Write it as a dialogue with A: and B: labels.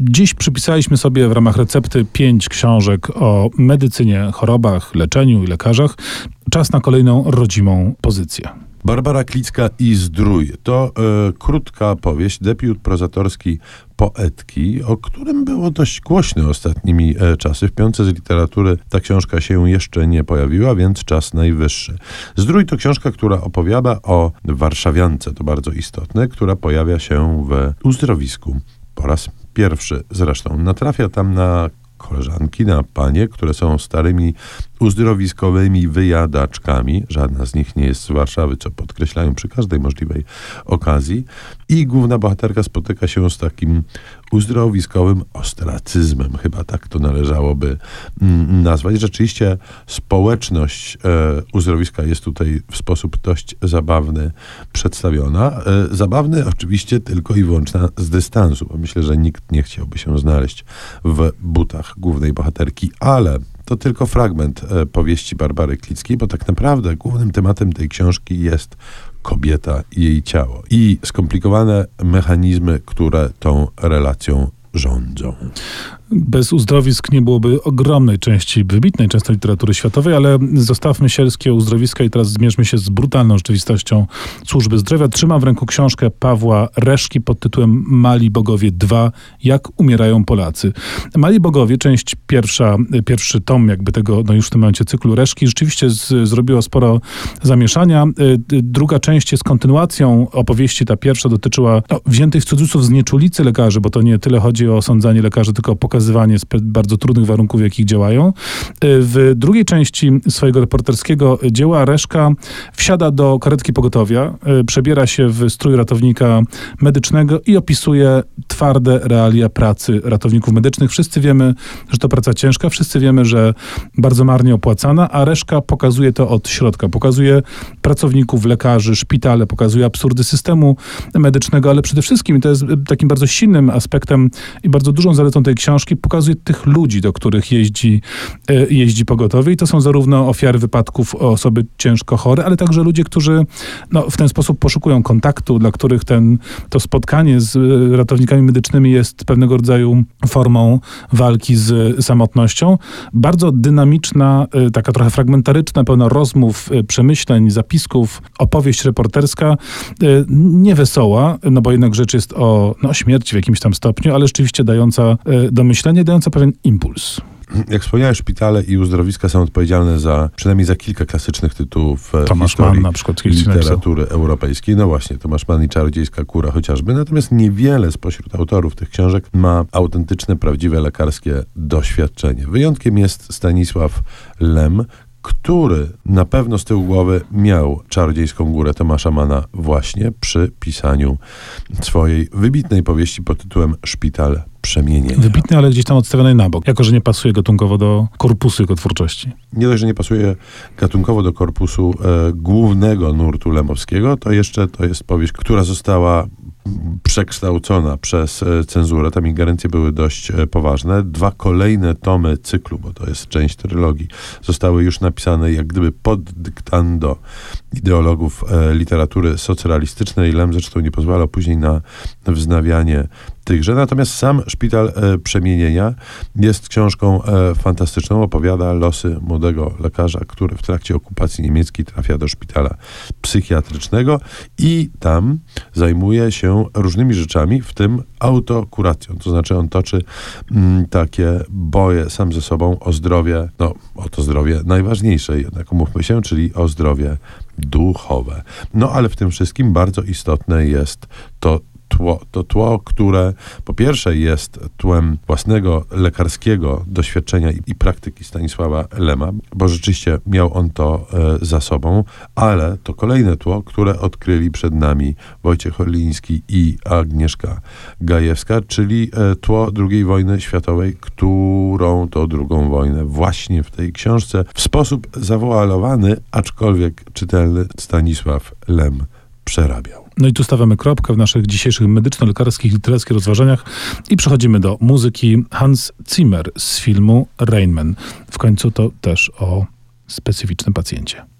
A: Dziś przypisaliśmy sobie w ramach recepty pięć książek o medycynie, chorobach, leczeniu i lekarzach. Czas na kolejną rodzimą pozycję.
B: Barbara Klicka i Zdrój to e, krótka powieść, debiut prozatorski poetki, o którym było dość głośno ostatnimi e, czasy. W piące z literatury ta książka się jeszcze nie pojawiła, więc czas najwyższy. Zdrój to książka, która opowiada o warszawiance, to bardzo istotne, która pojawia się w uzdrowisku po raz pierwszy zresztą. Natrafia tam na koleżanki, na panie, które są starymi uzdrowiskowymi wyjadaczkami. Żadna z nich nie jest z Warszawy, co podkreślają przy każdej możliwej okazji. I główna bohaterka spotyka się z takim uzdrowiskowym ostracyzmem, chyba tak to należałoby mm, nazwać. Rzeczywiście społeczność e, uzdrowiska jest tutaj w sposób dość zabawny przedstawiona. E, zabawny oczywiście tylko i wyłącznie z dystansu, bo myślę, że nikt nie chciałby się znaleźć w butach głównej bohaterki, ale to tylko fragment e, powieści Barbary Klickiej, bo tak naprawdę głównym tematem tej książki jest kobieta i jej ciało i skomplikowane mechanizmy, które tą relacją rządzą.
A: Bez uzdrowisk nie byłoby ogromnej części wybitnej często literatury światowej, ale zostawmy sielskie uzdrowiska i teraz zmierzmy się z brutalną rzeczywistością służby zdrowia. Trzymam w ręku książkę Pawła Reszki pod tytułem Mali Bogowie 2. Jak umierają Polacy. Mali Bogowie, część pierwsza, pierwszy tom jakby tego, no już w tym momencie cyklu Reszki, rzeczywiście z, zrobiło sporo zamieszania. Y, druga część jest kontynuacją opowieści. Ta pierwsza dotyczyła no, wziętej w cudzysłów znieczulicy lekarzy, bo to nie tyle chodzi o osądzanie lekarzy, tylko o pokazywanie bardzo trudnych warunków, w jakich działają. Y, w drugiej części swojego reporterskiego dzieła Reszka wsiada do karetki pogotowia, y, przebiera się w strój ratownika medycznego i opisuje twarde realia pracy ratowników medycznych. Wszyscy wiemy, że to praca ciężka, wszyscy wiemy, że bardzo marnie opłacana, a Reszka pokazuje to od środka. Pokazuje pracowników, lekarzy, szpitale, pokazuje absurdy systemu medycznego, ale przede wszystkim, to jest takim bardzo silnym aspektem i bardzo dużą zaletą tej książki, pokazuje tych ludzi, do których jeździ, e, jeździ pogotowie i to są zarówno ofiary wypadków, osoby ciężko chore, ale także ludzie, którzy no, w ten sposób poszukują kontaktu, dla których ten, to spotkanie z e, ratownikami medycznymi jest pewnego rodzaju formą walki z samotnością. Bardzo dynamiczna, e, taka trochę fragmentaryczna, pełna rozmów, przemyśleń, zapisków, opowieść reporterska, niewesoła, no bo jednak rzecz jest o no, śmierci w jakimś tam stopniu, ale rzeczywiście dająca do myślenia, dająca pewien impuls.
B: Jak wspomniałeś, szpitale i uzdrowiska są odpowiedzialne za przynajmniej za kilka klasycznych tytułów
A: Tomasz
B: historii
A: Mann na przykład
B: literatury europejskiej. No właśnie, Tomasz Mann i Czarodziejska Kura chociażby. Natomiast niewiele spośród autorów tych książek ma autentyczne, prawdziwe lekarskie doświadczenie. Wyjątkiem jest Stanisław Lem, który na pewno z tyłu głowy miał czarodziejską górę Tomasza Mana właśnie przy pisaniu swojej wybitnej powieści pod tytułem Szpital Przemienienia.
A: Wybitny, ale gdzieś tam odstawiony na bok, jako że nie pasuje gatunkowo do korpusu jego twórczości.
B: Nie dość, że nie pasuje gatunkowo do korpusu e, głównego nurtu lemowskiego, to jeszcze to jest powieść, która została przekształcona przez e, cenzurę. Tam ingerencje były dość e, poważne. Dwa kolejne tomy cyklu, bo to jest część trylogii, zostały już napisane jak gdyby pod dyktando ideologów e, literatury socrealistycznej. Lem zresztą nie pozwalał później na wznawianie tychże. Natomiast sam Szpital Przemienienia jest książką fantastyczną. Opowiada losy młodego lekarza, który w trakcie okupacji niemieckiej trafia do szpitala psychiatrycznego i tam zajmuje różnymi rzeczami, w tym autokuracją. To znaczy on toczy mm, takie boje sam ze sobą o zdrowie, no o to zdrowie najważniejsze jednak umówmy się, czyli o zdrowie duchowe. No ale w tym wszystkim bardzo istotne jest to, tło. To tło, które po pierwsze jest tłem własnego lekarskiego doświadczenia i, i praktyki Stanisława Lema, bo rzeczywiście miał on to e, za sobą, ale to kolejne tło, które odkryli przed nami Wojciech Orliński i Agnieszka Gajewska, czyli e, tło II wojny światowej, którą to drugą wojnę właśnie w tej książce w sposób zawoalowany, aczkolwiek czytelny Stanisław Lem przerabiał.
A: No i tu stawiamy kropkę w naszych dzisiejszych medyczno-lekarskich, literackich rozważaniach i przechodzimy do muzyki Hans Zimmer z filmu Rainman. W końcu to też o specyficznym pacjencie.